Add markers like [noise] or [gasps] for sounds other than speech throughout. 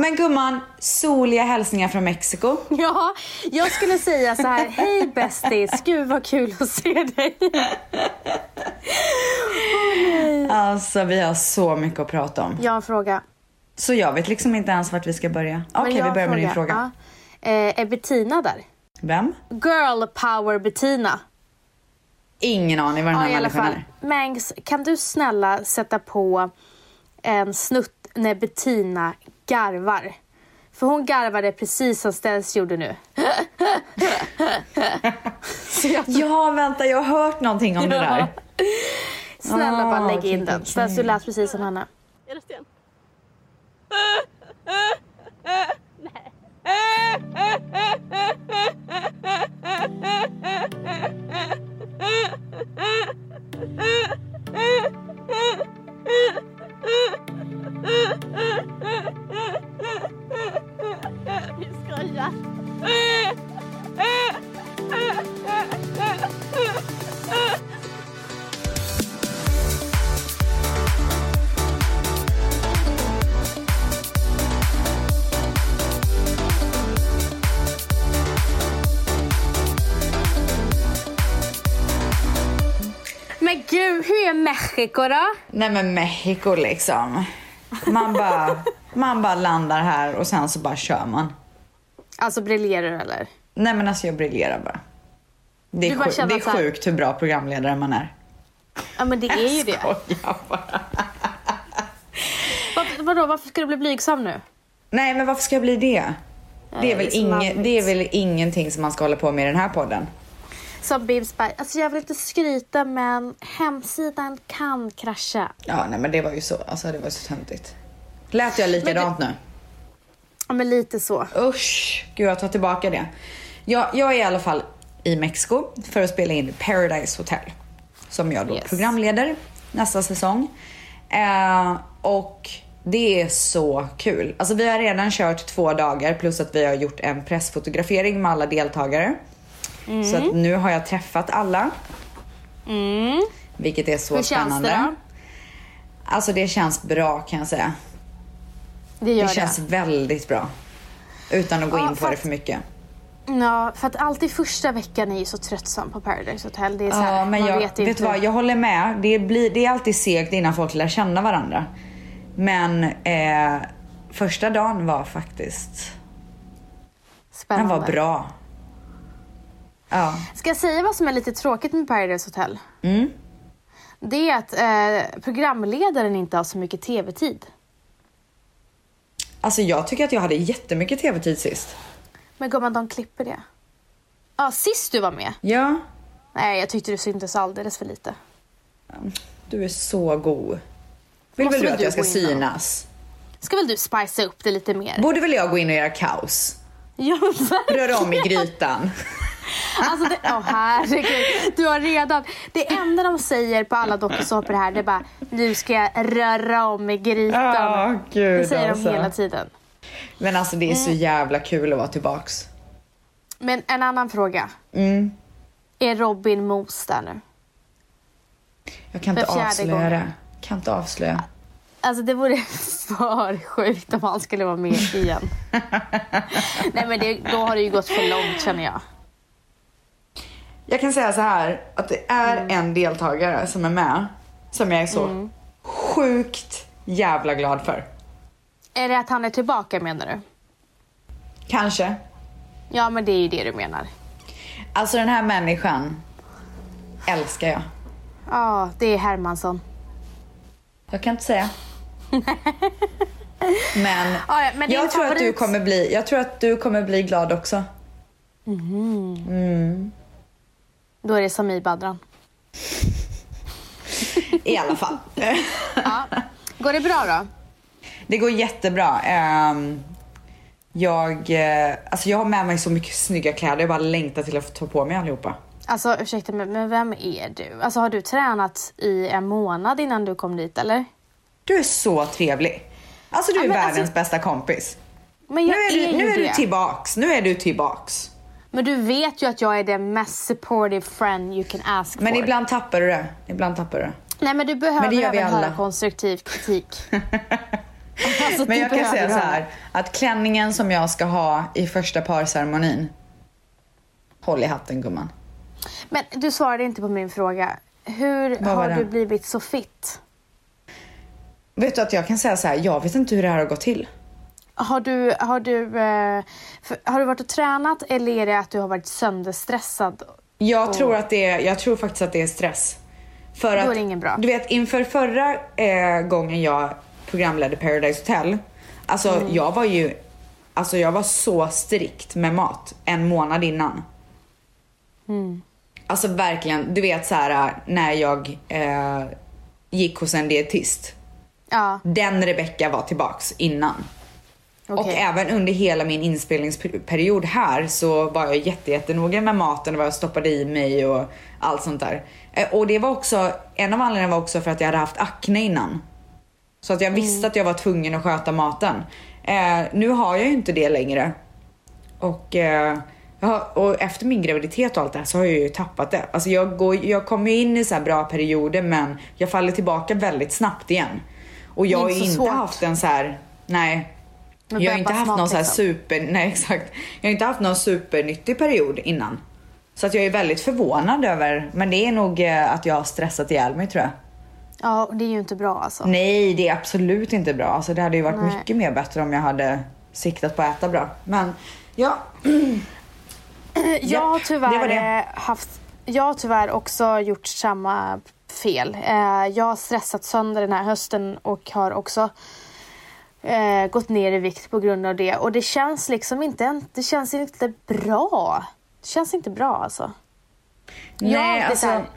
Men gumman, soliga hälsningar från Mexiko. [laughs] Ja, jag skulle säga så här. Hej bästis, gud vad kul att se dig. [laughs] Alltså vi har så mycket att prata om. Jag har en fråga. Så jag vet liksom inte ens vart vi ska börja. Okej, jag vi börjar med en din fråga. Ja. Eh, är Bettina där? Vem? Girl power Bettina. Ingen aning vad den Ja, här alla människan är. Mangs, kan du snälla sätta på en snutt när Bettina garvar? För hon garvade precis som Ställs gjorde nu. Jag, [laughs] Ja, vänta, jag har hört någonting om det där. snälla Ah, bara lägg okej, in den. Ställs, du lät precis som henne. Är det Sten? Vi [laughs] skojar. Men gud, hur är Mexiko då? Nej men Mexiko liksom. Man bara, man bara landar här och sen så bara kör man. Alltså briljerar du eller? Nej men alltså jag briljerar bara. Det är, bara sjuk, det är sjukt hur bra programledare man är. Ja men det är ju det. Skojar bara. Varför, vadå, varför ska du bli blygsam nu? Nej men varför ska jag bli det? Det är, Nej, väl det är inge, det är väl ingenting som man ska hålla på med i den här podden. Som Bibs bara, alltså jag vill inte skryta men hemsidan kan krascha. Ja nej men det var ju så, alltså det var så töntigt. Lät jag likadant nu? Ja men lite så. Usch, gud jag tar tillbaka det. Jag, jag är i alla fall i Mexiko för att spela in Paradise Hotel. Som jag då Yes. programleder nästa säsong. Eh, och det är så kul. Alltså vi har redan kört två dagar plus att vi har gjort en pressfotografering med alla deltagare. Så att nu har jag träffat alla. Vilket är så Hur känns spännande. det då? Alltså det känns bra kan jag säga. Det gör Det det. känns väldigt bra. Utan att gå Ja, in på det fast- för mycket. Ja, för att alltid första veckan är ju så tröttsam på Paradise Hotel. Det är så här, Ja, men man jag, vet vet, inte. du vad, jag håller med. Det, blir, det är alltid segt innan folk lär känna varandra. Men eh, första dagen var faktiskt, den Spännande. var bra. Ja. Ska jag säga vad som är lite tråkigt med Paradise Hotel? Mm. Det är att eh, programledaren inte har så mycket tv-tid. Alltså jag tycker att jag hade jättemycket tv-tid sist. Men gumman, de klipper det. Ja, sist du var med. Ja, Nej, jag tyckte du syntes alldeles för lite. du är så god. Vill Måste väl du att jag ska synas? Ska väl du spicea upp det lite mer? Borde väl jag gå in och göra kaos? Ja. [laughs] Röra om i grytan? Alltså, det, åh herregud. Du har redan... Det enda de säger på alla dokusåpor här, det är bara nu ska jag röra om i grytan. Gud det säger alltså. de hela tiden. Men alltså det är så jävla kul att vara tillbaks. Men en annan fråga. Mm. Är Robin mos där nu? Jag kan inte avslöja gången. det. Kan inte avslöja. Alltså det vore [laughs] för sjukt om han skulle vara med igen. [laughs] Nej men det, då har det ju gått för långt känner jag. Jag kan säga så här att det är Mm. en deltagare som är med som jag är så sjukt jävla glad för. Är det att han är tillbaka menar du? Kanske. Ja men det är ju det du menar. Alltså den här människan älskar jag. Ja, det är Hermansson. Jag kan inte säga. [laughs] Men, Ja, ja, men jag, tror att du kommer bli, jag tror att du kommer bli glad också. Då är det Samir Badran. I alla fall. [laughs] Ja. Går det bra då? Det går jättebra. Ehm, jag, eh, alltså jag har med mig så mycket snygga kläder. Jag bara längtar till att få ta på mig allihopa. Alltså ursäkta men, men vem är du? Alltså har du tränat i en månad innan du kom dit eller? Du är så trevlig. Alltså du är världens alltså- bästa kompis. Men Nu jag är, du, nu ju är du tillbaks. Nu är du tillbaks. Men du vet ju att jag är den mest supportive friend you can ask Men for. ibland tappar du det. Ibland tappar du det. Nej men du behöver Men det gör vi även alla. höra konstruktiv kritik. Alltså, [laughs] Men jag kan behöver säga så här att klänningen som jag ska ha i första parceremonin. Håll i hatten gumman. Men du svarade inte på min fråga. Hur har det? du blivit så fit? Vet du att jag kan säga så här, jag vet inte hur det här har gått till. Har du, har, du, eh, för, har du varit och tränat eller är det att du har varit sönderstressad? Jag Och- tror att det är, jag tror faktiskt att det är stress. För Då är att, det ingen bra. Du vet inför förra eh, gången jag programledde Paradise Hotel. Alltså Mm. jag var ju, alltså jag var så strikt med mat en månad innan. Mm. Alltså verkligen, du vet så här när jag eh, gick hos en dietist. Ja, Den Rebecca var tillbaks innan. Och okej. även under hela min inspelningsperiod här så var jag jätte, jättenoga med maten och vad jag stoppade i mig och allt sånt där. Eh, Och det var också, en av anledningarna var också för att jag hade haft akne innan. Så att jag visste att jag var tvungen att sköta maten. Eh, nu har jag ju inte det längre. Och, eh, har, och efter min graviditet och allt det här så har jag ju tappat det. Alltså jag, går, jag kommer ju in i så här bra perioder men jag faller tillbaka väldigt snabbt igen. Och jag har ju inte så inte svårt. haft en så här, nej. Jag har inte haft någon så här liksom. super, nej exakt. Jag har inte haft någon supernyttig period innan. Så att jag är väldigt förvånad över, men det är nog eh, att jag har stressat ihjäl mig tror jag. Ja, det är ju inte bra alltså. Nej, det är absolut inte bra. Alltså, det hade ju varit Nej. mycket mer bättre om jag hade siktat på att äta bra. Men ja, [clears throat] Jag har tyvärr det var det. eh, haft, jag har tyvärr också gjort samma fel. Eh, jag har stressat sönder den här hösten och har också eh, gått ner i vikt på grund av det. Och det känns liksom inte, det känns inte bra. Det känns inte bra alltså. jag är nej alltid så här alltså.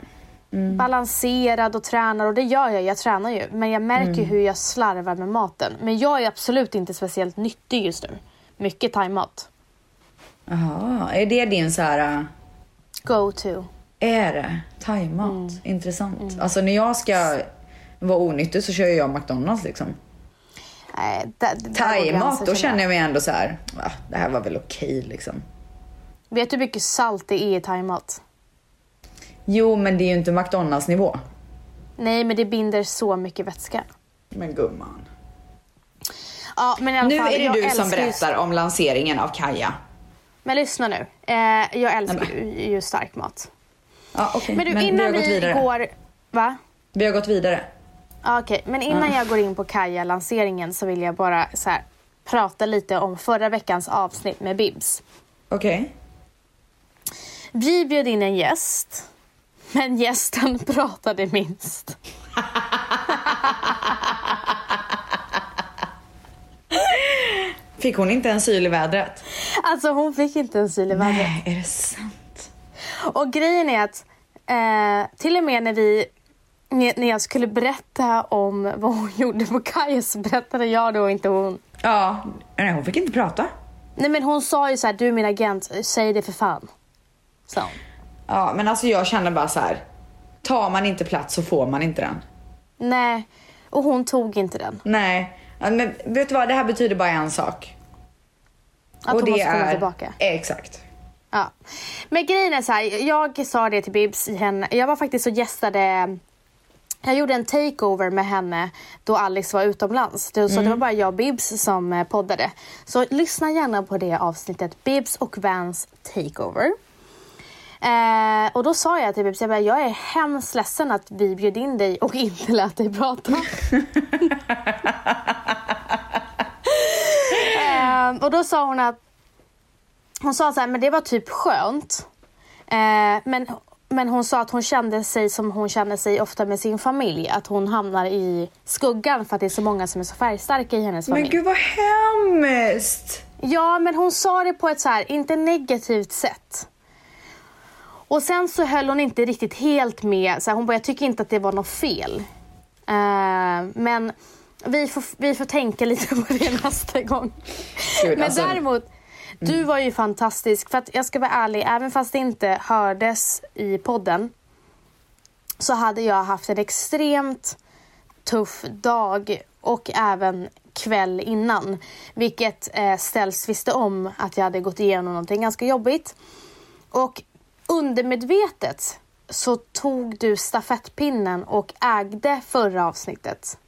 balanserad och tränar och det gör jag, jag tränar ju. Men jag märker Mm. hur jag slarvar med maten. Men jag är absolut inte speciellt nyttig just nu. Mycket thaimat. Jaha, är det din så här... äh, Go to. Är det? Thaimat? Mm. Intressant. Alltså när jag ska vara onyttig så kör jag McDonalds liksom. Nej, Thaimat, då känner jag mig ändå så här. "Va, det här var väl okej liksom. Vet du hur mycket salt det är i thaimat? Jo, men det är ju inte McDonalds nivå. Nej, men det binder så mycket vätska. Men gumman. Ja, men Nu fall, är det du som ju- berättar om lanseringen av Kaja. Men lyssna nu. Eh, jag älskar ju, ju stark mat. Ja, okej. Men du, vi har innan vi vidare. går... Va? Vi har gått vidare. Okej, men innan jag går in på Kaja-lanseringen så vill jag bara så här, prata lite om förra veckans avsnitt med Bibs. Okej. Vi bjöd in en gäst, men gästen [laughs] pratade minst. Fick hon inte en syl i vädret? Alltså hon fick inte en syl i vädret. Nej, är det sant? Och grejen är att eh, till och med när vi när jag skulle berätta om vad hon [laughs] gjorde på Kaja så berättade jag då inte hon. Ja, nej hon fick inte prata. Nej men hon sa ju så här, du är min agent, säg det för fan. Så. Ja, men alltså jag känner bara så här. Tar man inte plats så får man inte den. Nej, och hon tog inte den. Nej, men vet du vad? Det här betyder bara en sak. Att hon måste komma tillbaka. Exakt. Ja. Men grejen är så här, jag sa det till Bibs. Jag var faktiskt och gästade jag gjorde en takeover med henne då Alex var utomlands. Så det var bara jag och Bibs som eh, poddade. Så lyssna gärna på det avsnittet, Bibs och Vans takeover. Eh, och då sa jag till Bibs, jag, bara, jag är hemskt ledsen att vi bjöd in dig och inte lät dig prata. [laughs] eh, och då sa hon att hon sa så här, men det var typ skönt. Eh, men, men hon sa att hon kände sig som hon känner sig ofta med sin familj. Att hon hamnar i skuggan för att det är så många som är så färgstarka i hennes familj. Men gud vad hemskt! Ja, men hon sa det på ett så här, inte negativt sätt. Och sen så höll hon inte riktigt helt med. Så här, hon bara, jag tycker inte att det var något fel. Eh, men vi får, vi får tänka lite på det [laughs] nästa gång. Gud, Men alltså, däremot, du var ju fantastisk. För att jag ska vara ärlig, även fast det inte hördes i podden så hade jag haft en extremt tuff dag och även kväll innan. Vilket eh, ställs visste om att jag hade gått igenom någonting ganska jobbigt. Och undermedvetet så tog du stafettpinnen och ägde förra avsnittet.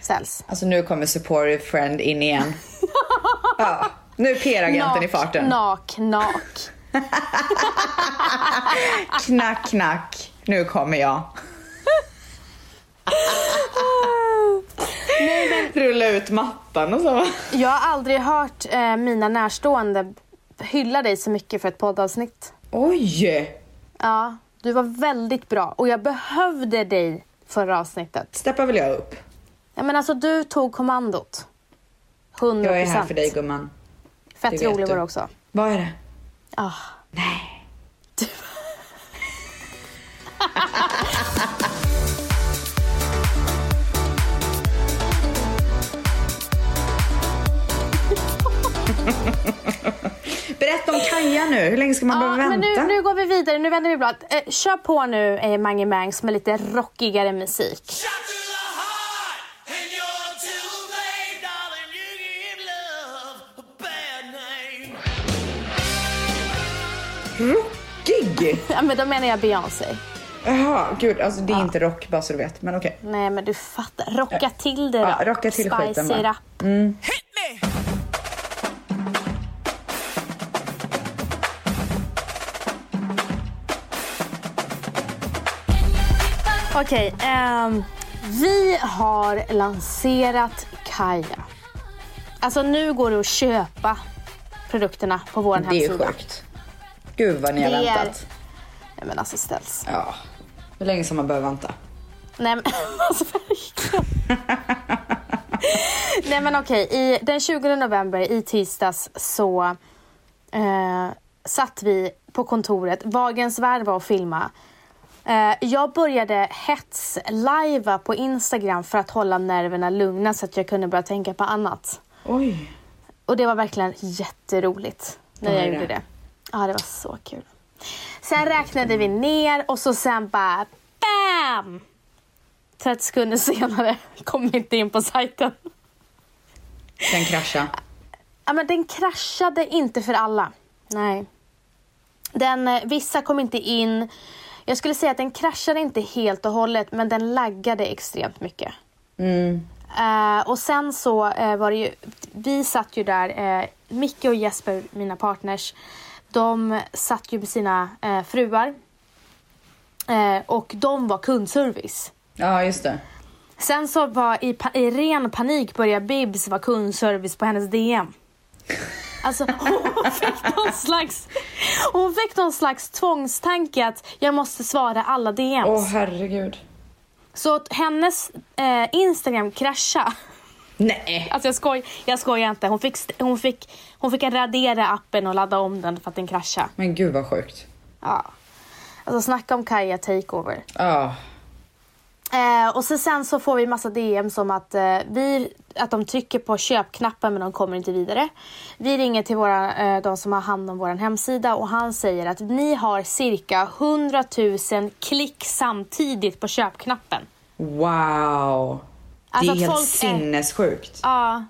säljs. Alltså nu kommer supportive friend in igen. [laughs] ja, nu är PR-agenten i farten. Nak, nak. [laughs] Knack, knack. Nu kommer jag. Nej, men Rulla ut mattan och så. jag har aldrig hört eh, mina närstående hylla dig så mycket för ett poddavsnitt. Oj! Ja, du var väldigt bra och jag behövde dig förra avsnittet. Steppar väl jag upp. Ja, men alltså du tog kommandot. 100%. Jag är här för dig gumman. Fett rolig du. var du också. Vad är det? Ah. Nej. [laughs] Berätta om Kaja nu. Hur länge ska man Ja, behöva men vänta? nu, nu går vi vidare. Nu vänder vi blad. Eh, kör på nu eh, Mange Mangs med lite rockigare musik. Rockig? Ja, men då menar jag Beyoncé. Jaha, gud. Alltså det är inte rock bara så du vet. Men okej. Nej, men du fattar. Rocka till det då. Ja, rocka till Spice skiten it bara. up. Hit me. Okej, ehm, vi har lanserat Kaja. Alltså nu går det att köpa produkterna på vår Det är hemsida. sjukt. Gud vad ni har Det är- väntat. Nej men alltså ställs. Ja. Hur länge ska man behöva vänta? Nej men [laughs] alltså verkligen. [laughs] Nej men okej, i, den 20 november i tisdags så eh, satt vi på kontoret. Vagens värld var och filma. Eh, jag började hets-lajva på Instagram för att hålla nerverna lugna så att jag kunde börja tänka på annat. Oj. Och det var verkligen jätteroligt när jag är gjorde det? Ja, det var så kul. Sen räknade vi ner och så sen bara BAM! 30 sekunder senare [laughs] kom vi inte in på sajten. Den kraschade. Ja, men den kraschade inte för alla. Nej. Den, eh, vissa kom inte in. Jag skulle säga att den kraschade inte helt och hållet men den laggade extremt mycket. Mm. Eh, och sen så eh, var det ju, vi satt ju där, uh, Micke och Jesper, mina partners, de satt ju med sina eh, fruar. Eh, och de var kundservice. Ja, just det. Sen så var i, i ren panik började Bibs vara kundservice på hennes DM. Alltså hon fick någon slags, hon fick någon slags tvångstanke att jag måste svara alla DMs. Åh herregud. Så att hennes eh, Instagram kraschade. Nej. Alltså jag, skoj, jag skojar inte. Hon fick, hon, fick, hon fick radera appen och ladda om den för att den kraschade. Men gud vad sjukt. Ja. Alltså snacka om Kaja takeover. Ja. Eh, och så sen så får vi massa DM som att, eh, vi, att de trycker på köpknappen men de kommer inte vidare. Vi ringer till våra, eh, de som har hand om vår hemsida och han säger att ni har cirka 100 000 klick samtidigt på köpknappen. Wow. Alltså det är helt folk är- sinnessjukt. Ja.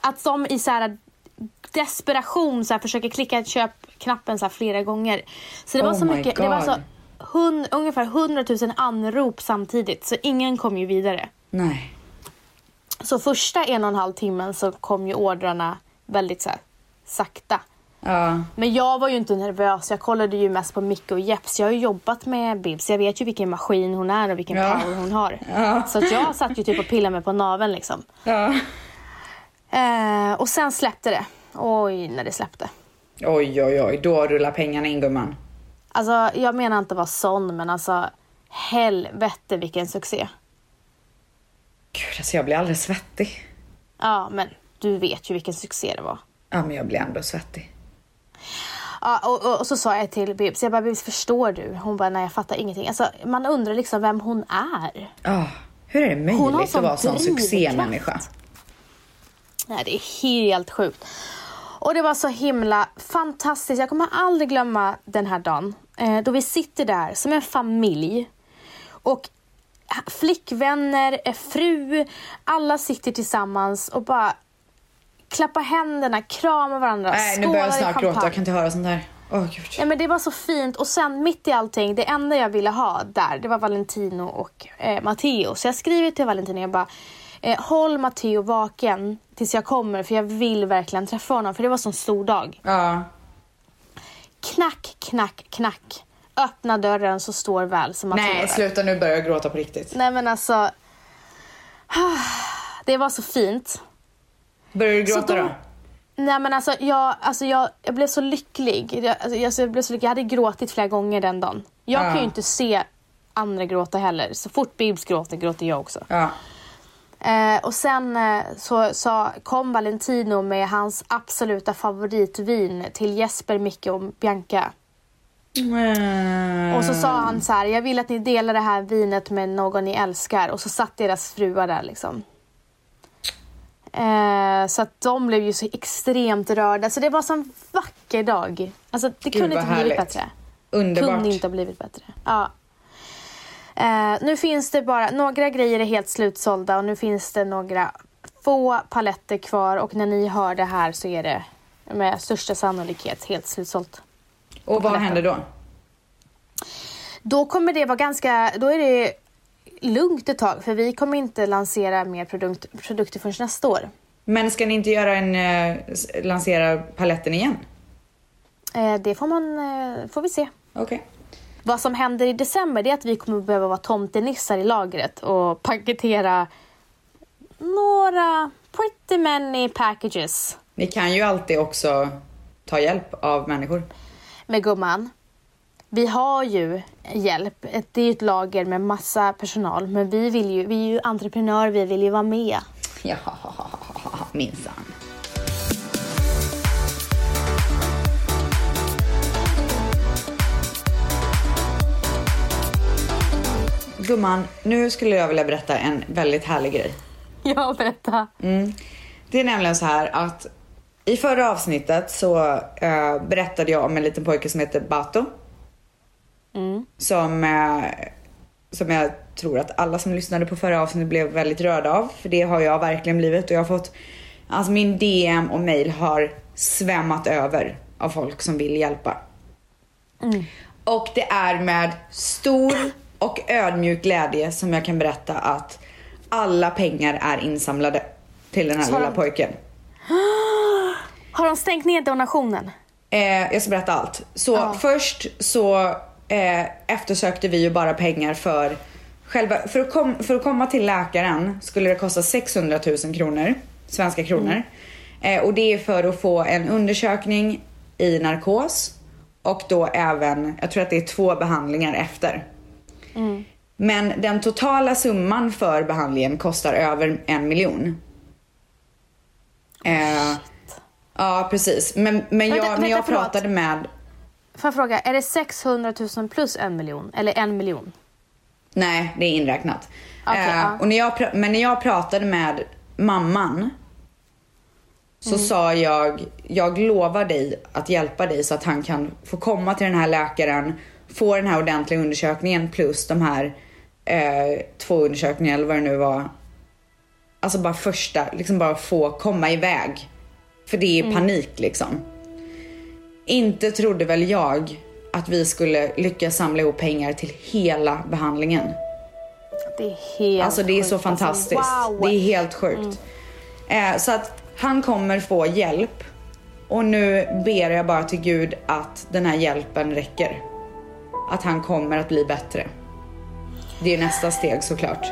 Att de i så här desperation så här försöker klicka köpknappen så här flera gånger. Så det var Oh så my mycket, det var God. så hun, ungefär 100 000 anrop samtidigt så ingen kom ju vidare. Nej. Så första en och en halv timmen så kom ju ordrarna väldigt så här, sakta. Ja. Men jag var ju inte nervös. Jag kollade ju mest på Micke och Jeps. Jag har ju jobbat med Bibs. Jag vet ju vilken maskin hon är och vilken Ja. power hon har. Ja. Så att jag satt ju typ och pillade mig på naveln liksom. Eh, och sen släppte det. Oj, när det släppte. Oj, oj, oj. Då rullar pengarna in gumman. Alltså, jag menar inte att vara sån, men alltså helvete vilken succé. Gud, alltså jag blir alldeles svettig. Ja, men du vet ju vilken succé det var. Ja, men jag blir ändå svettig. Ja, och, och, och så sa jag till Bibs, jag bara Bibs förstår du? Hon bara nej jag fattar ingenting. Alltså man undrar liksom vem hon är. Ja. Hur är det Hon möjligt sån att vara sån drivkraft. succémänniska? Nej det är helt sjukt. Och det var så himla fantastiskt. Jag kommer aldrig glömma den här dagen. Eh, då vi sitter där som en familj. Och flickvänner, eh, fru, alla sitter tillsammans och bara klappar händerna, kramar varandra, Nej, nu börjar jag snart gråta. Jag kan inte höra sånt där. Åh, gud. Ja, men det var så fint och sen mitt i allting, det enda jag ville ha där, det var Valentino och eh, Matteo. Så jag skriver till Valentino, jag bara, Eh, håll Matteo vaken tills jag kommer för jag vill verkligen träffa honom för det var så stor dag. Ja. Knack, knack, knack. Öppna dörren så står väl som Matteo Nej, där. sluta nu börjar jag gråta på riktigt. Nej men alltså. [sighs] Det var så fint. Börjar du gråta då- då? Nej men alltså jag, alltså jag, jag blev så lycklig. Jag, alltså, jag, blev så lycklig. Jag hade gråtit flera gånger den dagen. Jag Ja. kan ju inte se andra gråta heller. Så fort Bibs gråter gråter jag också. Ja. Eh, och sen eh, så, så kom Valentino med hans absoluta favoritvin till Jesper, Micke och Bianca. Mm. Och så sa han så här, jag vill att ni delar det här vinet med någon ni älskar. Och så satt deras fruar där liksom. Eh, så att de blev ju så extremt rörda. Så det var en sån vacker dag. Alltså det Gud, kunde inte blivit härligt. bättre. Underbart. Kunde inte ha blivit bättre. Ja. Eh, nu finns det bara, några grejer är helt slutsålda och nu finns det några få paletter kvar och när ni hör det här så är det med största sannolikhet helt slutsålt. Och vad händer då? Då kommer det vara ganska, då är det lugnt ett tag för vi kommer inte lansera mer produkt, produkter förrän nästa år. Men ska ni inte göra en, eh, lansera paletten igen? Eh, det får man, eh, får vi se. Okej. Vad som händer i december är att vi kommer behöva vara tomtenissar i lagret och paketera några pretty many packages. Ni kan ju alltid också ta hjälp av människor. med gumman. Vi har ju hjälp. Det är ju ett lager med massa personal. Men vi, vill ju, vi är ju entreprenörer, vi vill ju vara med. [laughs] Ja, [laughs] minsann. Gumman, nu skulle jag vilja berätta en väldigt härlig grej. [laughs] Ja, berätta. Det är nämligen så här att i förra avsnittet så eh, berättade jag om en liten pojke som heter Bato. Som, eh, som jag tror att alla som lyssnade på förra avsnittet blev väldigt rörda av. För det har jag verkligen blivit och jag har fått, alltså min DM och mail har svämmat över av folk som vill hjälpa. Och det är med stor och ödmjuk glädje som jag kan berätta att alla pengar är insamlade till den här Så lilla de- pojken. [gasps] Har de stängt ner donationen? Eh, jag ska berätta allt. Så först så eh, eftersökte vi ju bara pengar för själva, för att, kom, för att komma till läkaren skulle det kosta 600 000 kronor, svenska kronor. Eh, och det är för att få en undersökning i narkos och då även, jag tror att det är två behandlingar efter. Men den totala summan för behandlingen kostar över en miljon. Eh, ja, precis. Men, men Vänta, jag, när vänta, jag förlåt. pratade med... Får jag fråga, är det 600 000 plus en miljon? Eller en miljon? Nej, det är inräknat. Okej, Eh, ja. och när jag, men när jag pratade med mamman så Mm. sa jag, jag lovar dig att hjälpa dig så att han kan få komma till den här läkaren, få den här ordentliga undersökningen plus de här eh, två undersökningarna eller vad det nu var. Alltså bara första, liksom bara få komma iväg. För det är Mm. panik liksom. Inte trodde väl jag att vi skulle lyckas samla ihop pengar till hela behandlingen. Det är helt Alltså det är så sjukt. fantastiskt. Alltså, wow! Det är helt sjukt. Eh, så att han kommer få hjälp. Och nu ber jag bara till Gud att den här hjälpen räcker. Att han kommer att bli bättre. Det är nästa steg såklart.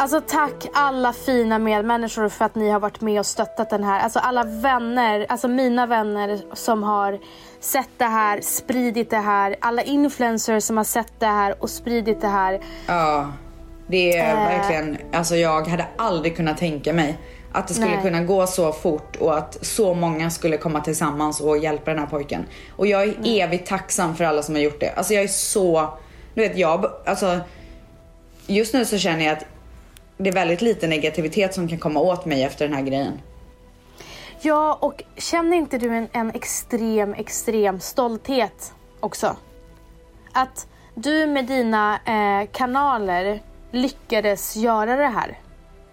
Alltså tack alla fina medmänniskor för att ni har varit med och stöttat den här. Alltså alla vänner, alltså mina vänner som har sett det här, spridit det här. Alla influencers som har sett det här och spridit det här. Ja, det är Eh. verkligen, alltså jag hade aldrig kunnat tänka mig att det skulle Nej. kunna gå så fort och att så många skulle komma tillsammans och hjälpa den här pojken. Och jag är evigt tacksam för alla som har gjort det. Alltså jag är så, du vet jag, alltså just nu så känner jag att det är väldigt lite negativitet som kan komma åt mig efter den här grejen. Ja, och känner inte du en, en extrem, extrem stolthet också? Att du med dina eh, kanaler lyckades göra det här.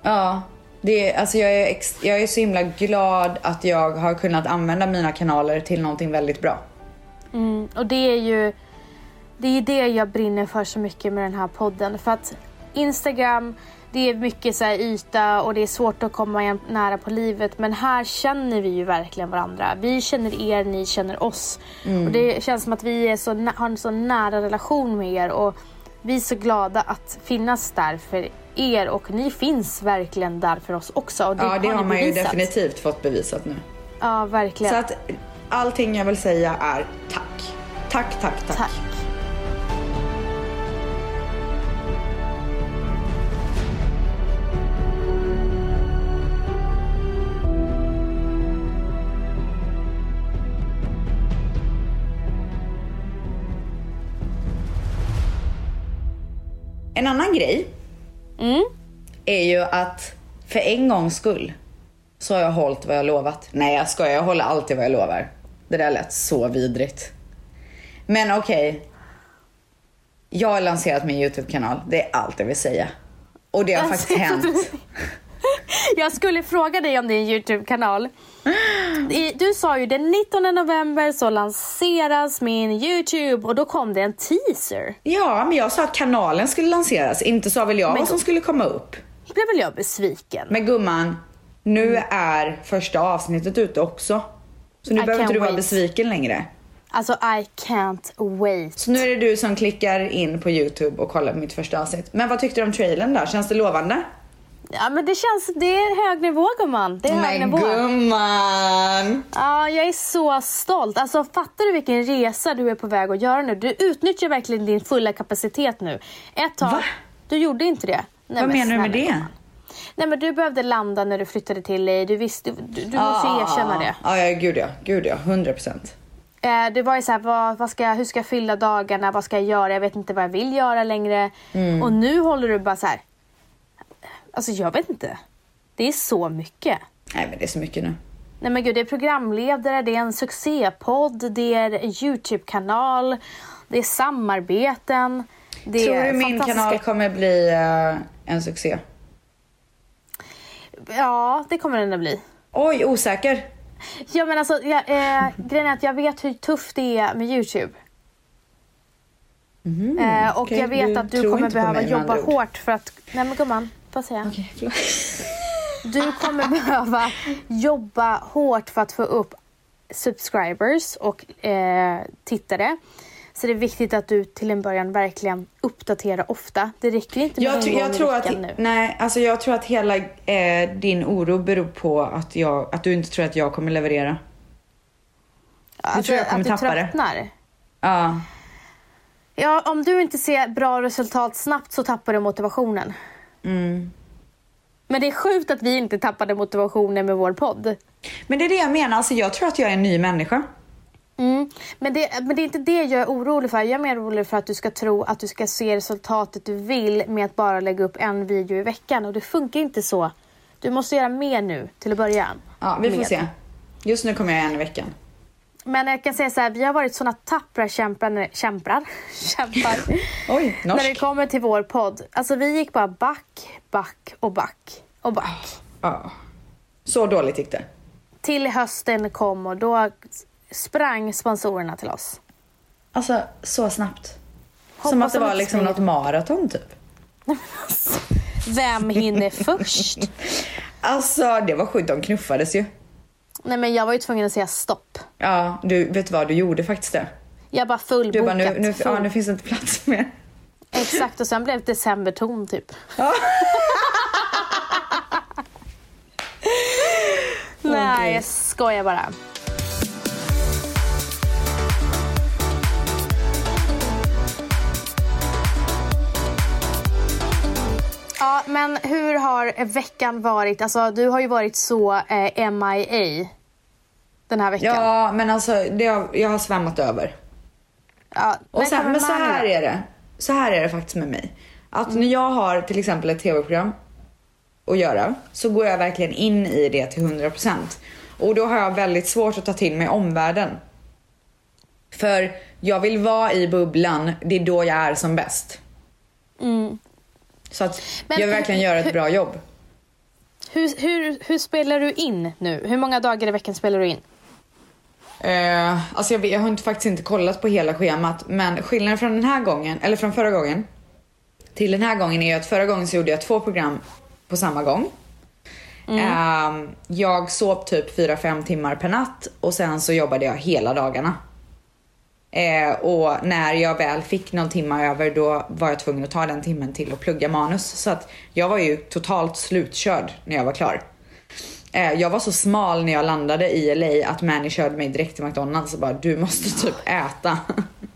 Ja, Det alltså jag, är ex, jag är så himla glad att jag har kunnat använda mina kanaler till någonting väldigt bra. Mm, och det är ju det är det jag brinner för så mycket med den här podden. För att Instagram, det är mycket så här yta och det är svårt att komma nära på livet. Men här känner vi ju verkligen varandra. Vi känner er, ni känner oss. Och det känns som att vi är så, har en så nära relation med er. Och vi är så glada att finnas där för er och ni finns verkligen där för oss också. Och det Ja, det har ni man ju bevisat. definitivt fått bevisat nu. Ja, verkligen. Så att allting jag vill säga är tack. Tack, tack, tack. Tack. En annan grej Mm. är ju att för en gångs skull så har jag hållit vad jag lovat. Nej jag skojar, jag håller alltid vad jag lovar. Det där lät så vidrigt. Men okej. Jag har lanserat min YouTube-kanal, det är allt jag vill säga. Och det har faktiskt hänt. [laughs] Jag skulle fråga dig om din Youtube-kanal. Du sa ju den 19 november så lanseras min Youtube och då kom det en teaser. Ja, men jag sa att kanalen skulle lanseras, inte sa väl jag Men vad som skulle komma upp. Då blev väl jag besviken. Men gumman, nu är första avsnittet ute också. Så nu I behöver inte du vara wait. besviken längre. Alltså I can't wait. Så nu är det du som klickar in på Youtube och kollar på mitt första avsnitt. Men vad tyckte du om trailern då? Känns det lovande? Ja men det känns, det är hög nivå gumman. Det är hög Men nivå. gumman! Ja, jag är så stolt. Alltså fattar du vilken resa du är på väg att göra nu? Du utnyttjar verkligen din fulla kapacitet nu. Ett tag, Va? du gjorde inte det. Nej, vad men menar du med det? gumman. Nej men du behövde landa när du flyttade till dig. Du visste, du, du måste erkänna det. Ja, ja, gud ja. Gud ja. 100 procent. Eh, det var ju så här, vad, vad ska, jag- hur ska jag fylla dagarna? Vad ska jag göra? Jag vet inte vad jag vill göra längre. Mm. Och nu håller du bara så här. Alltså jag vet inte. Det är så mycket. Nej, men det är så mycket nu. Nej men gud, det är programledare, det är en succépodd, det är Youtube-kanal, det är samarbeten. Det Tror du min fantastiska- kanal kommer bli eh, en succé? Ja, det kommer den att bli. Oj, osäker. Ja men alltså, jag, eh, grejen är att jag vet hur tufft det är med Youtube. eh, och okej. jag vet att du kommer behöva mig, jobba hårt för att... Nej men gumman, jag säga? Okej, förlåt. [laughs] Du kommer behöva jobba hårt för att få upp subscribers och eh, tittare. Så det är viktigt att du till en början verkligen uppdaterar ofta. Det räcker inte med Jag, en gång jag i tror att, veckan nu. nej, alltså jag tror att hela eh, din oro beror på att, jag, att du inte tror att jag kommer leverera. Alltså, tror jag kommer att du tappa det. tröttnar. Ja, Ja, om du inte ser bra resultat snabbt så tappar du motivationen. Mm. Men det är sjukt att vi inte tappade motivationen med vår podd. Men det är det jag menar, alltså jag tror att jag är en ny människa. Mm. Men, det, men det är inte det jag är orolig för. Jag är mer orolig för att du ska tro att du ska se resultatet du vill med att bara lägga upp en video i veckan. Och det funkar inte så. Du måste göra mer nu till att börja Ja, vi får med. se. Just nu kommer jag en i veckan. Men jag kan säga så här, vi har varit såna tappra kämpar, kämpar, [laughs] kämpar [laughs] Oj, när det norsk. kommer till vår podd. Alltså vi gick bara back, back och back och back. Ja. Så dåligt gick det. Till hösten kom och då sprang sponsorerna till oss. Alltså så snabbt. Hoppas Som att det de var liksom något maraton typ. [laughs] Vem hinner först? Alltså det var sjukt, de knuffades ju. Nej men jag var ju tvungen att säga stopp. Ja, du vet vad, du gjorde faktiskt det. Jag bara Du fullbokat. bara, nu, nu, ja, full- nu finns det inte plats mer. Exakt och sen blev det decemberton typ. Ja. [laughs] Nej jag skojar bara. Ja men hur har veckan varit? Alltså du har ju varit så eh, MIA den här veckan. ja, men alltså det har, jag har svämmat över. Ja, Och när sen, men så här är det. Så här är det faktiskt med mig. Att när jag har till exempel ett tv-program att göra så går jag verkligen in i det till 100%. Och då har jag väldigt svårt att ta till mig omvärlden. För jag vill vara i bubblan, det är då jag är som bäst. Mm. Så att Men jag vill verkligen hur- göra ett hur- bra jobb. Hur, hur, hur spelar du in nu? Hur många dagar i veckan spelar du in? Eh, alltså jag, jag har inte, faktiskt inte kollat på hela schemat men skillnaden från den här gången, eller från förra gången till den här gången är ju att förra gången så gjorde jag två program på samma gång. Eh, jag sov typ 4-5 timmar per natt och sen så jobbade jag hela dagarna. Eh, och när jag väl fick någon timma över då var jag tvungen att ta den timmen till att plugga manus. Så att jag var ju totalt slutkörd när jag var klar. Eh, jag var så smal när jag landade i LA att Manny körde mig direkt till McDonalds och bara du måste typ äta.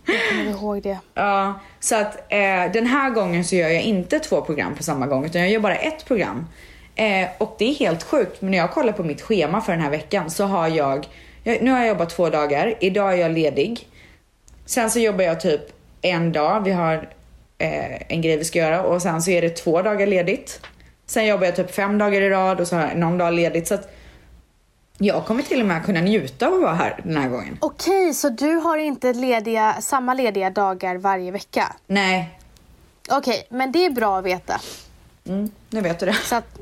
Kommer du ihåg det? Ja, så att eh, den här gången så gör jag inte två program på samma gång utan jag gör bara ett program. Eh, och det är helt sjukt men när jag kollar på mitt schema för den här veckan så har jag, jag nu har jag jobbat två dagar, idag är jag ledig. Sen så jobbar jag typ en dag, vi har eh, en grej vi ska göra och sen så är det två dagar ledigt. Sen jobbar jag typ fem dagar i rad och så har jag någon dag ledigt så att jag kommer till och med kunna njuta av att vara här den här gången. Okej, så du har inte lediga, samma lediga dagar varje vecka? Nej, Okej, men det är bra att veta. mm, nu vet du det. Så att,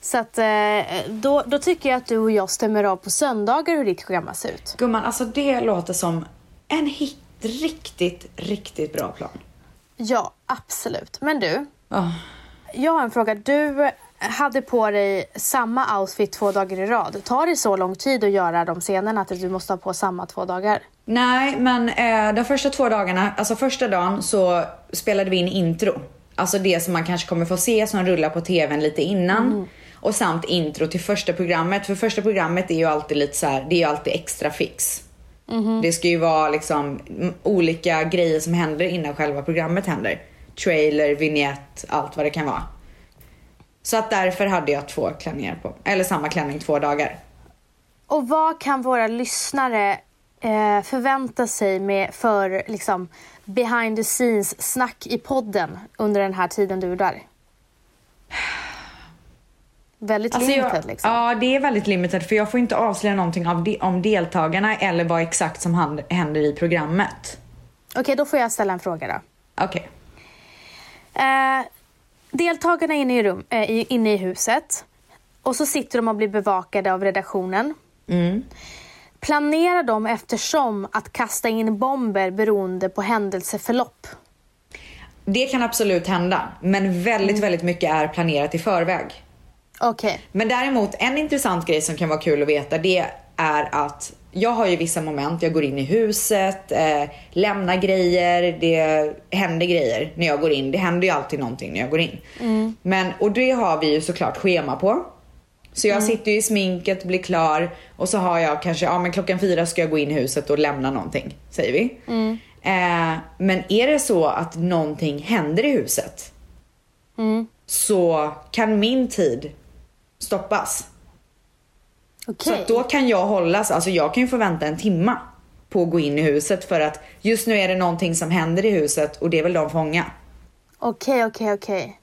så att eh, då, då tycker jag att du och jag stämmer av på söndagar hur ditt schema ser ut. Gumman, alltså det låter som en hit, riktigt, riktigt bra plan. Ja, absolut. Men du, Ah. Jag har en fråga. Du hade på dig samma outfit två dagar i rad. Tar det så lång tid att göra de scenerna att du måste ha på samma två dagar? Nej, men eh, de första två dagarna, alltså första dagen så spelade vi in intro. Alltså det som man kanske kommer få se som rullar på tvn lite innan. Och samt intro till första programmet. För första programmet är ju alltid lite så här, det är ju alltid extra fix. Det ska ju vara liksom mm, olika grejer som händer innan själva programmet händer. Trailer, vignett, allt vad det kan vara. Så att därför hade jag två klänningar på. Eller samma klänning två dagar. Och vad kan våra lyssnare eh, förvänta sig med för liksom, behind the scenes snack i podden under den här tiden du är där? Väldigt Alltså limited jag, liksom. Ja, det är väldigt limited för jag får inte avslöja någonting av de, om deltagarna eller vad exakt som hand, händer i programmet. Okej, då får jag ställa en fråga då. Okej. Eh, deltagarna är inne i, rum, eh, inne i huset och så sitter de och blir bevakade av redaktionen. Mm. Planerar de eftersom att kasta in bomber beroende på händelseförlopp? Det kan absolut hända, men väldigt, väldigt mycket är planerat i förväg. Okej. Men däremot en intressant grej som kan vara kul att veta det är att jag har ju vissa moment, jag går in i huset, eh, lämnar grejer, det händer grejer när jag går in. Det händer ju alltid någonting när jag går in. Men, och det har vi ju såklart schema på. Så jag sitter ju i sminket, blir klar och så har jag kanske, ja men klockan fyra ska jag gå in i huset och lämna någonting, säger vi. Eh, men är det så att någonting händer i huset så kan min tid stoppas. Okej. Så då kan jag hållas, alltså jag kan ju få vänta en timma på att gå in i huset för att just nu är det någonting som händer i huset och det vill de fånga. Okej, okej, okej.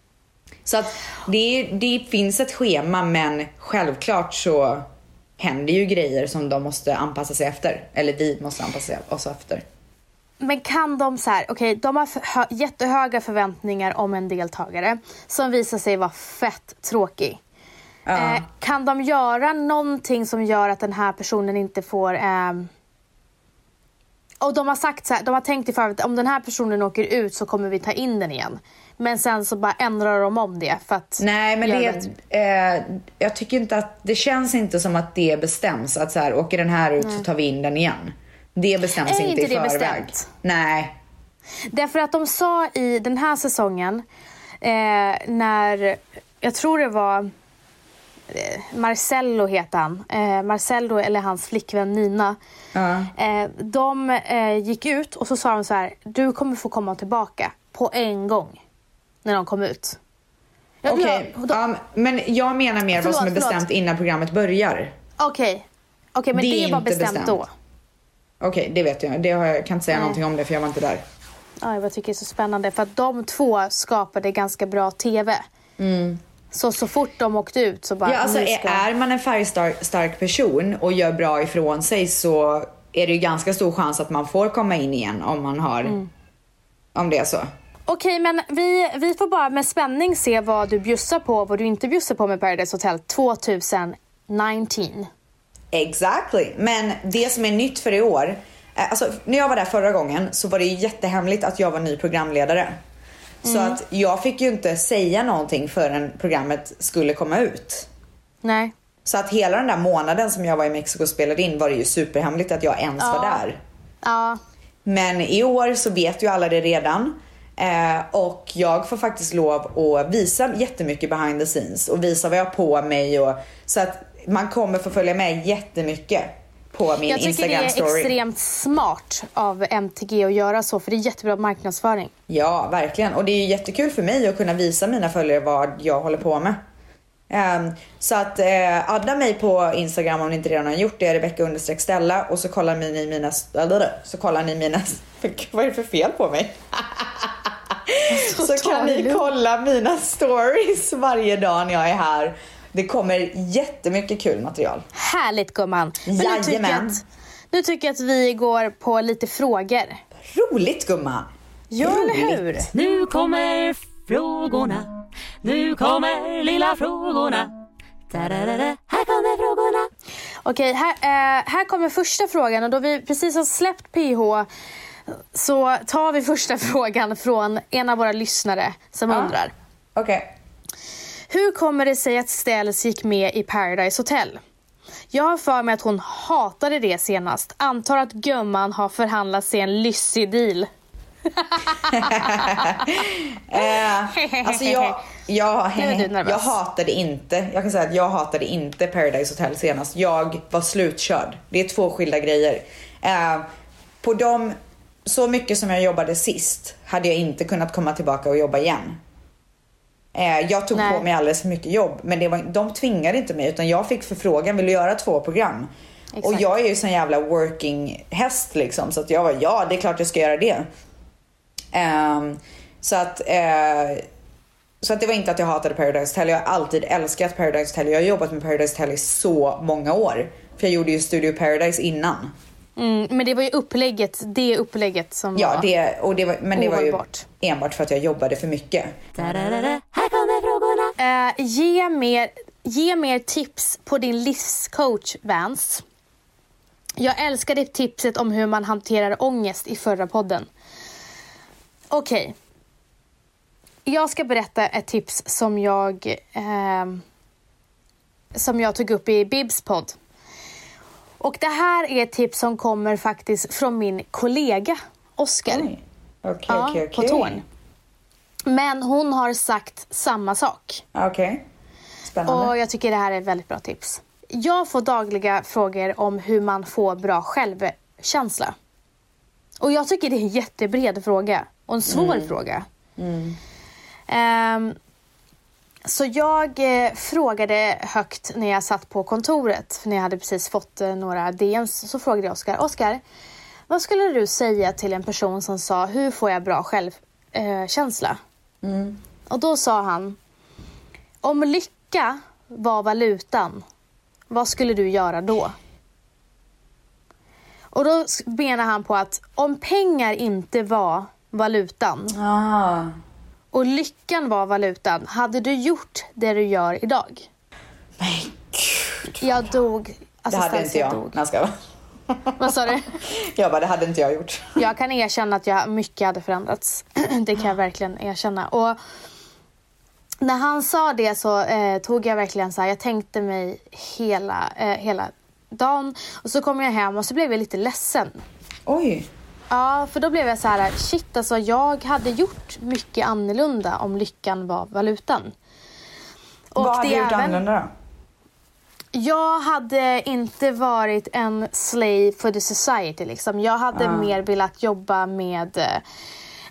Så att det, det finns ett schema men självklart så händer ju grejer som de måste anpassa sig efter. Eller vi måste anpassa oss efter. Men kan de så här, okej, de har jättehöga förväntningar om en deltagare som visar sig vara fett tråkig. Ja. Eh, kan de göra någonting som gör att den här personen inte får... ehm, och de har sagt så här, de har tänkt i förväg att om den här personen åker ut så kommer vi ta in den igen. Men sen så bara ändrar de om det för att... Nej men det, eh, jag tycker inte att, det känns inte som att det bestäms att så här, åker den här ut så tar vi in den igen. Det bestäms Är inte, inte i förväg. bestämt? Nej. Därför att de sa i den här säsongen eh, när, jag tror det var eh, Marcello heter han. Eh, Marcello eller hans flickvän Nina. Ja. Eh, de eh, gick ut och så sa de så här, du kommer få komma tillbaka på en gång. När de kom ut. Ja, Okej, då- ja, men jag menar mer vad Förlåt, som är förlåt. bestämt innan programmet börjar. Okej, Okej, men Det det, är var bestämt, bestämt. då. Okej, det vet jag. Det har jag kan inte säga Nej. någonting om det för jag var inte där. Ja, jag tycker det är så spännande för att de två skapade ganska bra TV. Så så fort de åkte ut så bara... Ja, alltså ska... är man en färgstark stark person och gör bra ifrån sig så är det ju ganska stor chans att man får komma in igen om man har... Mm. Om det är så. Okej, men vi, vi får bara med spänning se vad du bjussar på och vad du inte bjussar på med Paradise Hotel 2019. Exactly. Men det som är nytt för i år, eh, alltså när jag var där förra gången så var det jättehemligt att jag var ny programledare. Så att jag fick ju inte säga någonting förrän programmet skulle komma ut. Nej. Så att hela den där månaden som jag var i Mexiko och spelade in var det ju superhemligt att jag ens var där. Ja. Men i år så vet ju alla det redan. Eh, och jag får faktiskt lov att visa jättemycket behind the scenes och visa vad jag har på mig. Och, så att man kommer få följa med jättemycket på min Jag tycker det är extremt smart av MTG att göra så, för det är jättebra marknadsföring. Ja, verkligen. Och det är jättekul för mig att kunna visa mina följare vad jag håller på med. Ehm, så att uh, adda mig på Instagram om ni inte redan har gjort det, Rebecca understreck Stella och så kollar ni mina, så kollar ni mina, [laughs] vad är det för fel på mig? [laughs] så ta kan ni kolla mina stories varje dag när jag är här. Det kommer jättemycket kul material. Härligt gumman. Men nu tycker, jag Jajamän. att, nu tycker jag att vi går på lite frågor. Roligt gumman! Ja, eller hur? Nu kommer frågorna. Nu kommer lilla frågorna. Da-da-da-da. Här kommer frågorna. Okej, här, eh, här kommer första frågan och då vi precis har släppt PH så tar vi första [laughs] frågan från en av våra lyssnare som undrar. Okej. Hur kommer det sig att Ställs gick med i Paradise Hotel? Jag har för mig att hon hatade det senast. Antar att gumman har förhandlat sig en lyssig deal. [laughs] Eh, alltså jag, jag, [laughs] jag hatade inte, jag kan säga att jag hatade inte Paradise Hotel senast. Jag var slutkörd. Det är två skilda grejer. Eh, på de, så mycket som jag jobbade sist hade jag inte kunnat komma tillbaka och jobba igen. Eh, jag tog Nej. på mig alldeles för mycket jobb men det var, de tvingade inte mig utan jag fick förfrågan, vill du göra två program? Och Exakt. jag är ju sån jävla working häst liksom så att jag var ja det är klart jag ska göra det. Ehm, så att eh, så att det var inte att jag hatade Paradise Hotel. Jag har alltid älskat Paradise Hotel. Jag har jobbat med Paradise Hotel i så många år. För jag gjorde ju Studio Paradise innan. Mm, men det var ju upplägget, det upplägget som Ja, var... det, och det var, men det var ju Ohållbart. enbart för att jag jobbade för mycket. Här kommer frågorna. Eh, ge, mer, ge mer tips på din livscoach Vance. Jag älskar ditt tipset om hur man hanterar ångest i förra podden. Okej. Jag ska berätta ett tips som jag ehm, som jag tog upp i Bibs podd. Och det här är ett tips som kommer faktiskt från min kollega Oskar. Oj. Okej, Ja, okej, på okej. Men hon har sagt samma sak. Okej. Spännande. Och jag tycker det här är ett väldigt bra tips. Jag får dagliga frågor om hur man får bra självkänsla. Och jag tycker det är en jättebred fråga och en svår fråga. Ehm, så jag eh, frågade högt när jag satt på kontoret, för när jag hade precis fått eh, några DMs, så frågade jag Oskar, Oskar, vad skulle du säga till en person som sa, hur får jag bra självkänsla? Eh, känsla?" Och då sa han, om lycka var valutan, vad skulle du göra då? Och då menar han på att om pengar inte var valutan Ah. och lyckan var valutan, hade du gjort det du gör idag? Men gud. Jag dog. Alltså, Det hade Stans, inte jag. Dog. Jag ska Vad sa du? Jag bara, det hade inte jag gjort. Jag kan erkänna att jag, mycket hade förändrats. [clears throat] Det kan jag verkligen erkänna. Och när han sa det så eh, tog jag verkligen så här, jag tänkte mig hela, eh, hela dagen. Och så kom jag hem och så blev jag lite ledsen. Oj. Ja, för då blev jag så här, shit alltså jag hade gjort mycket annorlunda om lyckan var valutan. Och Vad hade du gjort även- annorlunda då? Jag hade inte varit en slave for the society. Liksom. Jag hade mer velat jobba med eh,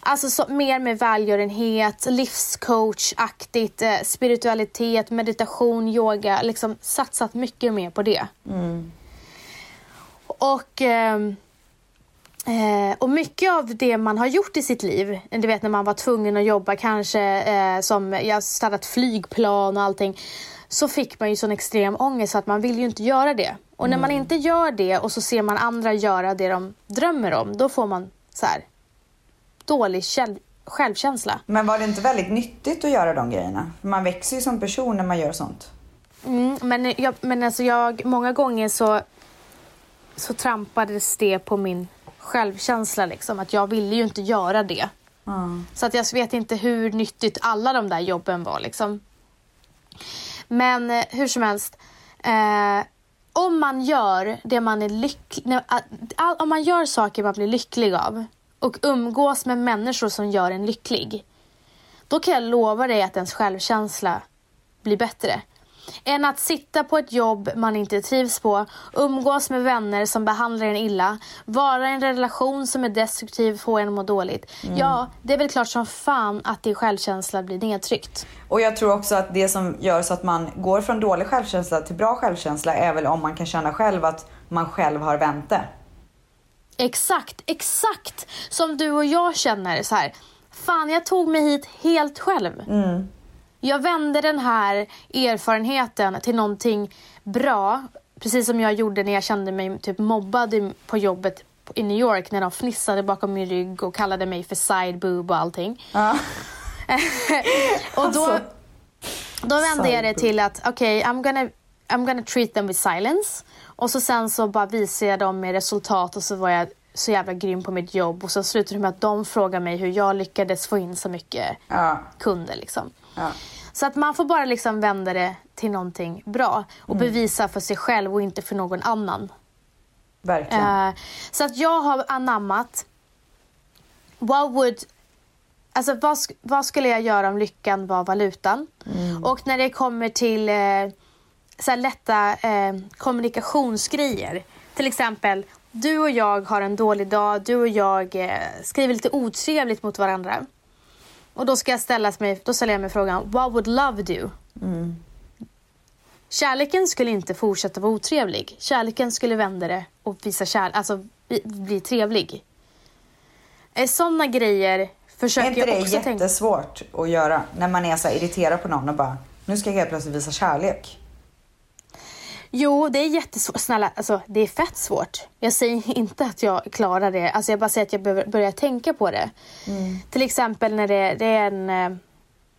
Alltså så, mer med välgörenhet, livscoach-aktigt, eh, spiritualitet, meditation, yoga. Liksom satsat mycket mer på det. Och, ehm, eh, och mycket av det man har gjort i sitt liv, du vet när man var tvungen att jobba kanske eh, som, jag startat flygplan och allting, så fick man ju sån extrem ångest så att man vill ju inte göra det. Och när man inte gör det och så ser man andra göra det de drömmer om, då får man så här dålig själv, självkänsla. Men var det inte väldigt nyttigt att göra de grejerna? Man växer ju som person när man gör sånt. Mm, men jag, men alltså jag, många gånger så, så trampades det på min självkänsla. Liksom, att jag ville ju inte göra det. Så att jag vet inte hur nyttigt alla de där jobben var. Liksom. Men eh, hur som helst. Eh, om man gör det man är lycklig... all- Om man gör saker man blir lycklig av och umgås med människor som gör en lycklig. Då kan jag lova dig att ens självkänsla blir bättre. Än att sitta på ett jobb man inte trivs på, umgås med vänner som behandlar en illa, vara i en relation som är destruktiv, få en att må dåligt. Ja, det är väl klart som fan att din självkänsla blir nedtryckt. Och jag tror också att det som gör så att man går från dålig självkänsla till bra självkänsla är väl om man kan känna själv att man själv har vänt det. Exakt, exakt som du och jag känner så här. Fan, jag tog mig hit helt själv. Jag vände den här erfarenheten till någonting bra. Precis som jag gjorde när jag kände mig typ mobbad på jobbet i New York när de fnissade bakom min rygg och kallade mig för side boob och allting. Ja. [laughs] Och då, Alltså. då vände jag det till att okej, I'm, gonna, I'm gonna treat them with silence. Och så sen så bara visade jag dem med resultat och så var jag så jävla grym på mitt jobb. Och så slutade det med att de frågade mig hur jag lyckades få in så mycket Ja. kunder. Liksom. Ja. Så att man får bara liksom vända det till någonting bra och bevisa för sig själv och inte för någon annan. Verkligen. Eh, så att jag har anammat what would, alltså vad, vad skulle jag göra om lyckan var valutan? Och när det kommer till eh, så lätta eh, kommunikationsgrejer. Till exempel, du och jag har en dålig dag, du och jag eh, skriver lite otrevligt mot varandra. Och då ska jag ställa mig, då ställer jag mig frågan, what would love do? Kärleken skulle inte fortsätta vara otrevlig. Kärleken skulle vända det och visa kärlek, alltså bli, bli trevlig. Sådana grejer är försöker inte jag det också tänka. jättesvårt att göra när man är så irriterad på någon och bara nu ska jag helt plötsligt visa kärlek. Jo, det är jättesvårt. Snälla, alltså, det är fett svårt. Jag säger [laughs] inte att jag klarar det. Alltså, jag bara säger att jag behöver börja tänka på det. Till exempel när det, det är en eh,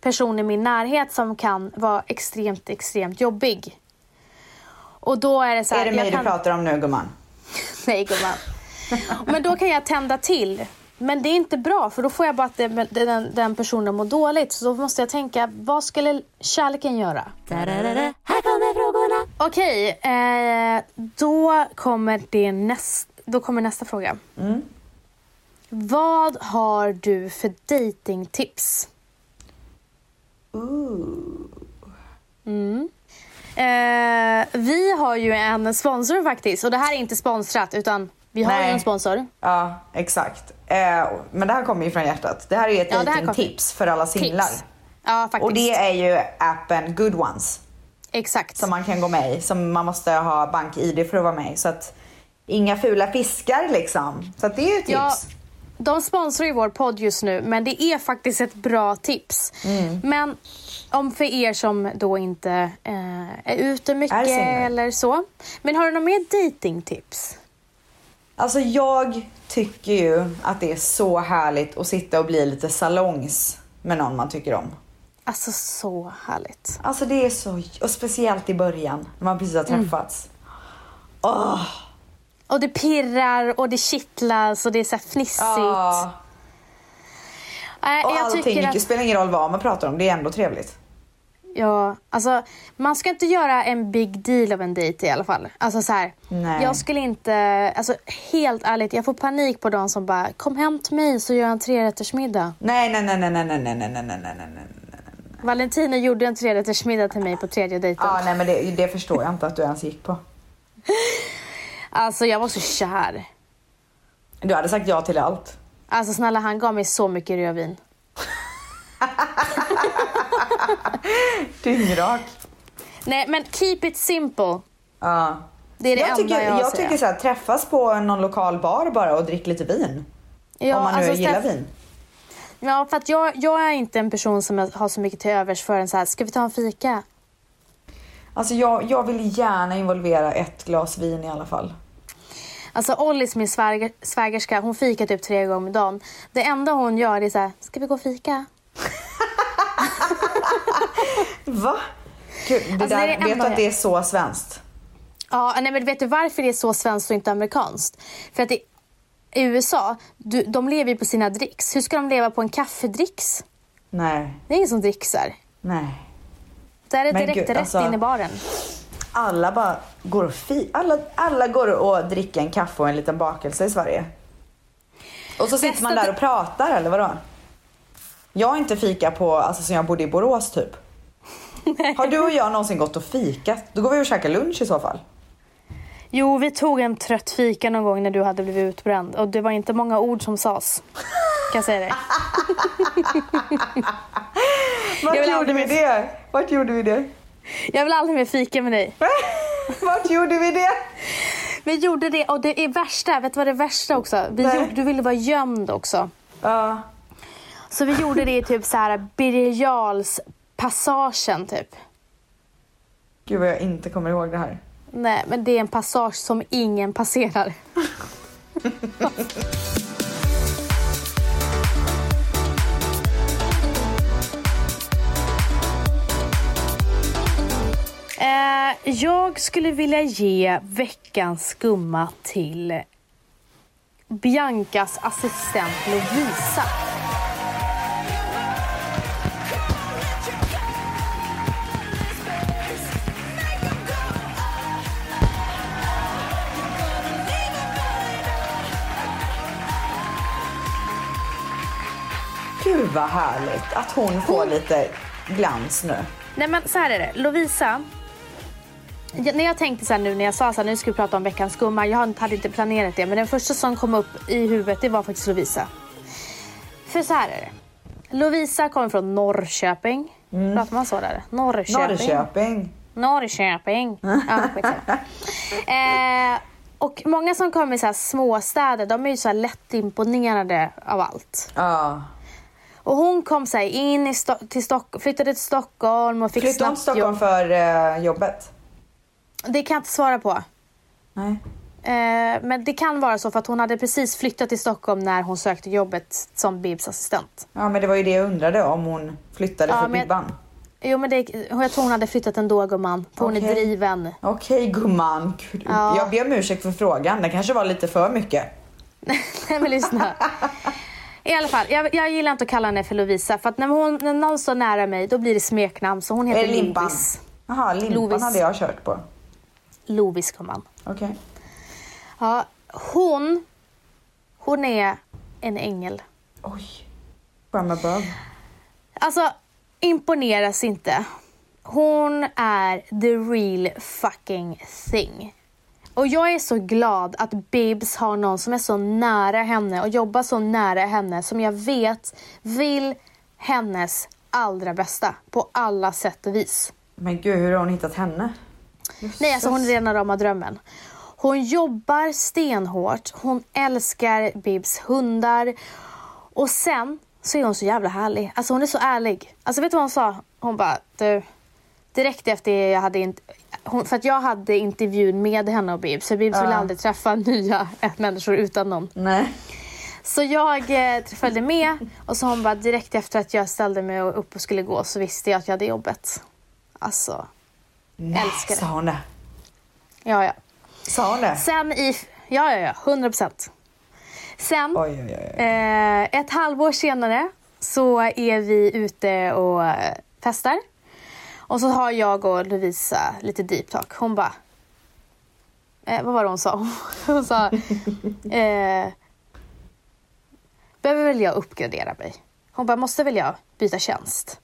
person i min närhet som kan vara extremt, extremt jobbig. Och då är det så här... är det mig kan... du pratar om nu gumman? [laughs] Nej gumman. Men då kan jag tända till. Men det är inte bra för då får jag bara att det, den, den personen mår dåligt. Så då måste jag tänka, vad skulle kärleken göra? Här kommer. Okej, eh, då, kommer det näst, då kommer nästa fråga. Vad har du för datingtips? Mm. Eh, vi har ju en sponsor faktiskt och det här är inte sponsrat utan vi har ju Nej. en sponsor. Ja, exakt. Eh, men det här kommer ju från hjärtat. Det här är ju ett Ja, datingtips för alla singlar. Tips. Ja, faktiskt. Och det är ju appen Good Ones Exakt. som man kan gå med i. Som man måste ha bank-id för att vara med i. Så att inga fula fiskar liksom. Så att det är ju ett tips. Ja, de sponsrar ju vår podd just nu, men det är faktiskt ett bra tips. Mm. Men om för er som då inte eh, är ute mycket Är eller så. Men har du något mer datingtips? Alltså jag tycker ju att det är så härligt att sitta och bli lite salongs med någon man tycker om. Alltså så härligt. Alltså det är så, och speciellt i början när man precis har Mm. träffats. Åh! Och det pirrar och det kittlas och det är så här fnissigt. Ja. Nej, Och jag allting, tycker det att, spelar ingen roll vad man pratar om, det är ändå trevligt. ja, alltså, man ska inte göra en big deal av en dejt i alla fall. Alltså så här, Nej. jag skulle inte, alltså helt ärligt, jag får panik på de som bara kom hem till mig så gör jag en trerättersmiddag. Nej, nej, nej, nej, nej, nej, nej, nej, nej, nej, nej, nej. Valentina gjorde en trerättersmiddag till mig på tredje dejten. Ja, nej men det, det förstår jag inte att du ens gick på. Alltså jag var så kär. Du hade sagt ja till allt. Alltså snälla han gav mig så mycket rödvin. [laughs] Dyngrak. Nej men keep it simple. Ja. Det är det jag enda tycker, jag har jag säga. tycker så här, träffas på någon lokal bar bara och drick lite vin. Ja, om man nu alltså, gillar vin. Ja för att jag, jag är inte en person som har så mycket till övers för en så här, ska vi ta en fika? Alltså jag, jag vill gärna involvera ett glas vin i alla fall. Alltså Ollis, min sväger, svägerska, hon fikar typ tre gånger om dagen. Det enda hon gör är så här, ska vi gå och fika? [laughs] Va? Gud, det Alltså, det där, är det vet du att det är så svenskt? Ja, nej men vet du varför det är så svenskt och inte amerikanskt? För att i i USA, du, de lever ju på sina dricks. Hur ska de leva på en kaffedricks? Nej, Det är ingen som dricksar. nej. Där är det Men direkt gud, rätt alltså- in i baren. Alla bara går och fi- alla, alla går och dricker en kaffe och en liten bakelse i Sverige. Och så sitter man där och pratar eller vadå? Jag har inte fika på, alltså sen jag bodde i Borås typ. [laughs] Har du och jag någonsin gått och fikat? Då går vi och käkar lunch i så fall. Jo, vi tog en trött fika någon gång när du hade blivit utbränd. Och det var inte många ord som sades. Kan jag säga dig. [laughs] Vart Jag gjorde vi det? Vart gjorde vi det? Jag vill aldrig mer fika med dig. [laughs] Vart gjorde vi det? Vi gjorde det och det är värsta, vet du vad det är värsta också? Vi Nej. gjorde, du ville vara gömd också. Ja. Så vi gjorde det i typ så här Birger passagen typ. Gud vad jag inte kommer ihåg det här. Nej, men det är en passage som ingen passerar. [laughs] Eh, jag skulle vilja ge veckans skumma till Biancas assistent Lovisa. Gud vad härligt att hon får lite glans nu. Nej men så här är det, Lovisa. Jag, när jag tänkte så här nu när jag sa så här, nu ska vi prata om veckans skumma. Jag hade inte planerat det men den första som kom upp i huvudet det var faktiskt Lovisa. För så här är det. Lovisa kommer från Norrköping. Pratar man så där? Norrköping. Norrköping. Norrköping. Ja, [laughs] eh, och många som kommer i så här småstäder de är ju så här lätt imponerade av allt. Ja. Och hon kom så in i Sto- till Stock- flyttade till Stockholm och fick Flyttade hon till Stockholm jobb. för eh, jobbet? Det kan jag inte svara på. Nej. Eh, men det kan vara så för att hon hade precis flyttat till Stockholm när hon sökte jobbet som Bibs assistent. Ja men det var ju det jag undrade om hon flyttade Ja, för Bibban. Jo men det, jag tror hon hade flyttat ändå gumman. För hon är driven. Okej gumman. Gud, Ja. Jag ber om ursäkt för frågan. Det kanske var lite för mycket. [laughs] Nej men lyssna. [laughs] I alla fall, jag, jag gillar inte att kalla henne för Lovisa för att när, hon, när någon står nära mig då blir det smeknamn så hon heter det limpan? Lovis. Jaha, limpan Lovis. hade jag kört på. Lovis gumman. Okej. Ja, hon, hon är en ängel. Oj. From above. Alltså, imponeras inte. Hon är the real fucking thing. Och jag är så glad att Bibs har någon som är så nära henne och jobbar så nära henne som jag vet vill hennes allra bästa på alla sätt och vis. Men gud, hur har hon hittat henne? Nej, alltså hon är rena rama drömmen. Hon jobbar stenhårt, hon älskar Bibs hundar och sen så är hon så jävla härlig. Alltså hon är så ärlig. Alltså vet du vad hon sa? Hon bara, du, direkt efter jag hade hon, för att jag hade intervjun med henne och Bibs, för Bibs vill Ja. aldrig träffa [laughs] nya människor utan någon. Nej. Så jag eh, följde med och så hon bara direkt efter att jag ställde mig upp och skulle gå så visste jag att jag hade jobbet. Alltså, Nej, Älskar det. Sa hon det? ja ja. Sa hon det? Sen i... Ja, ja, ja. 100 procent. Sen, Oj, oj, oj. eh, ett halvår senare, så är vi ute och eh, festar. Och så har jag och Lovisa lite deep talk. Hon bara... Eh, vad var det hon sa? [laughs] Hon sa... Eh, behöver väl jag uppgradera mig? Hon bara, måste väl jag byta tjänst?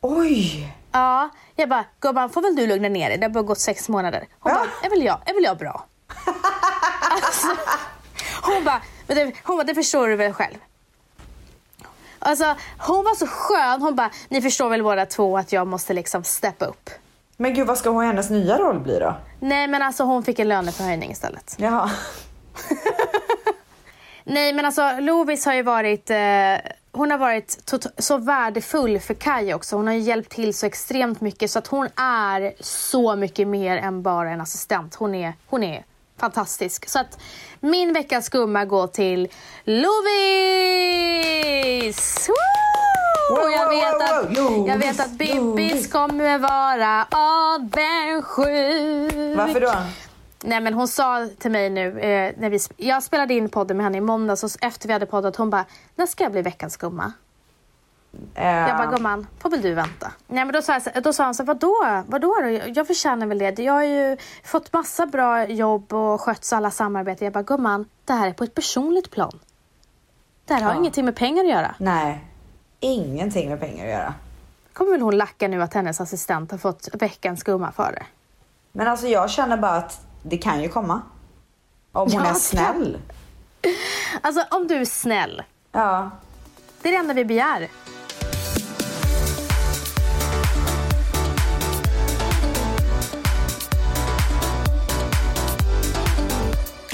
Oj! Ja, jag bara, gumman får väl du lugna ner dig, det har bara gått sex månader. Hon Ja. bara, är väl jag, är väl jag bra? [laughs] alltså, hon bara, hon bara, det förstår du väl själv? Alltså, hon var så skön, hon bara, ni förstår väl båda två att jag måste liksom steppa upp. Men gud, vad ska hon hennes nya roll bli då? Nej men alltså hon fick en löneförhöjning istället. Jaha. [laughs] Nej men alltså Lovis har ju varit, eh, hon har varit så värdefull för Kaj också. Hon har ju hjälpt till så extremt mycket så att hon är så mycket mer än bara en assistent. Hon är, hon är fantastisk. Så att min veckans skumma går till Lovis! Wow, jag, vet wow, att, wow. jag vet att Bibbis kommer vara avundsjuk. Varför då? Nej men hon sa till mig nu, eh, när vi, jag spelade in podden med henne i måndags och efter vi hade poddat hon bara, när ska jag bli veckans skumma? Eh, Jag bara, gumman, får väl du vänta. Nej men då sa, jag, då sa han så här, vadå? Vadå då? Jag- förtjänar väl det. Jag har ju fått massa bra jobb och skött alla samarbeten. Jag bara, gumman, det här är på ett personligt plan. Det här har Ja. ingenting med pengar att göra. Nej, ingenting med pengar att göra. Kommer väl hon lacka nu att hennes assistent har fått veckans skumma för det? Men alltså jag känner bara att det kan ju komma. Om hon [laughs] Ja, är snäll. Alltså om du är snäll. Ja. Det är det enda vi begär.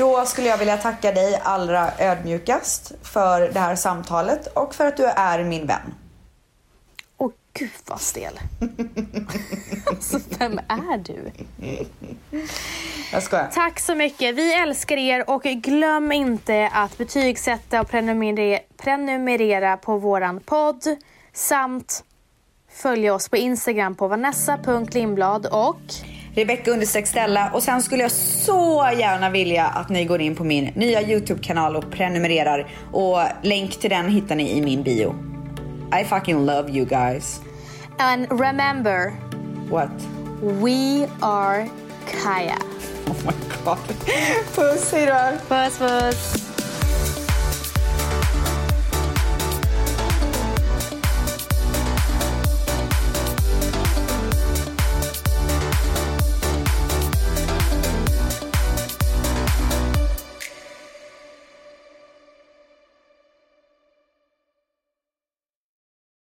Då skulle jag vilja tacka dig allra ödmjukast för det här samtalet och för att du är min vän. Åh gud vad stel. [laughs] alltså vem är du? Jag skojar. Tack så mycket. Vi älskar er och glöm inte att betygsätta och prenumerera, prenumerera på våran podd samt följa oss på Instagram på vanessa.lindblad och Rebecca understreck Stella och sen skulle jag så gärna vilja att ni går in på min nya Youtube-kanal och prenumererar och länk till den hittar ni i min bio. I fucking love you guys. and remember What? we are Kaya. Oh my god. [laughs] Puss, hejdå. Puss puss.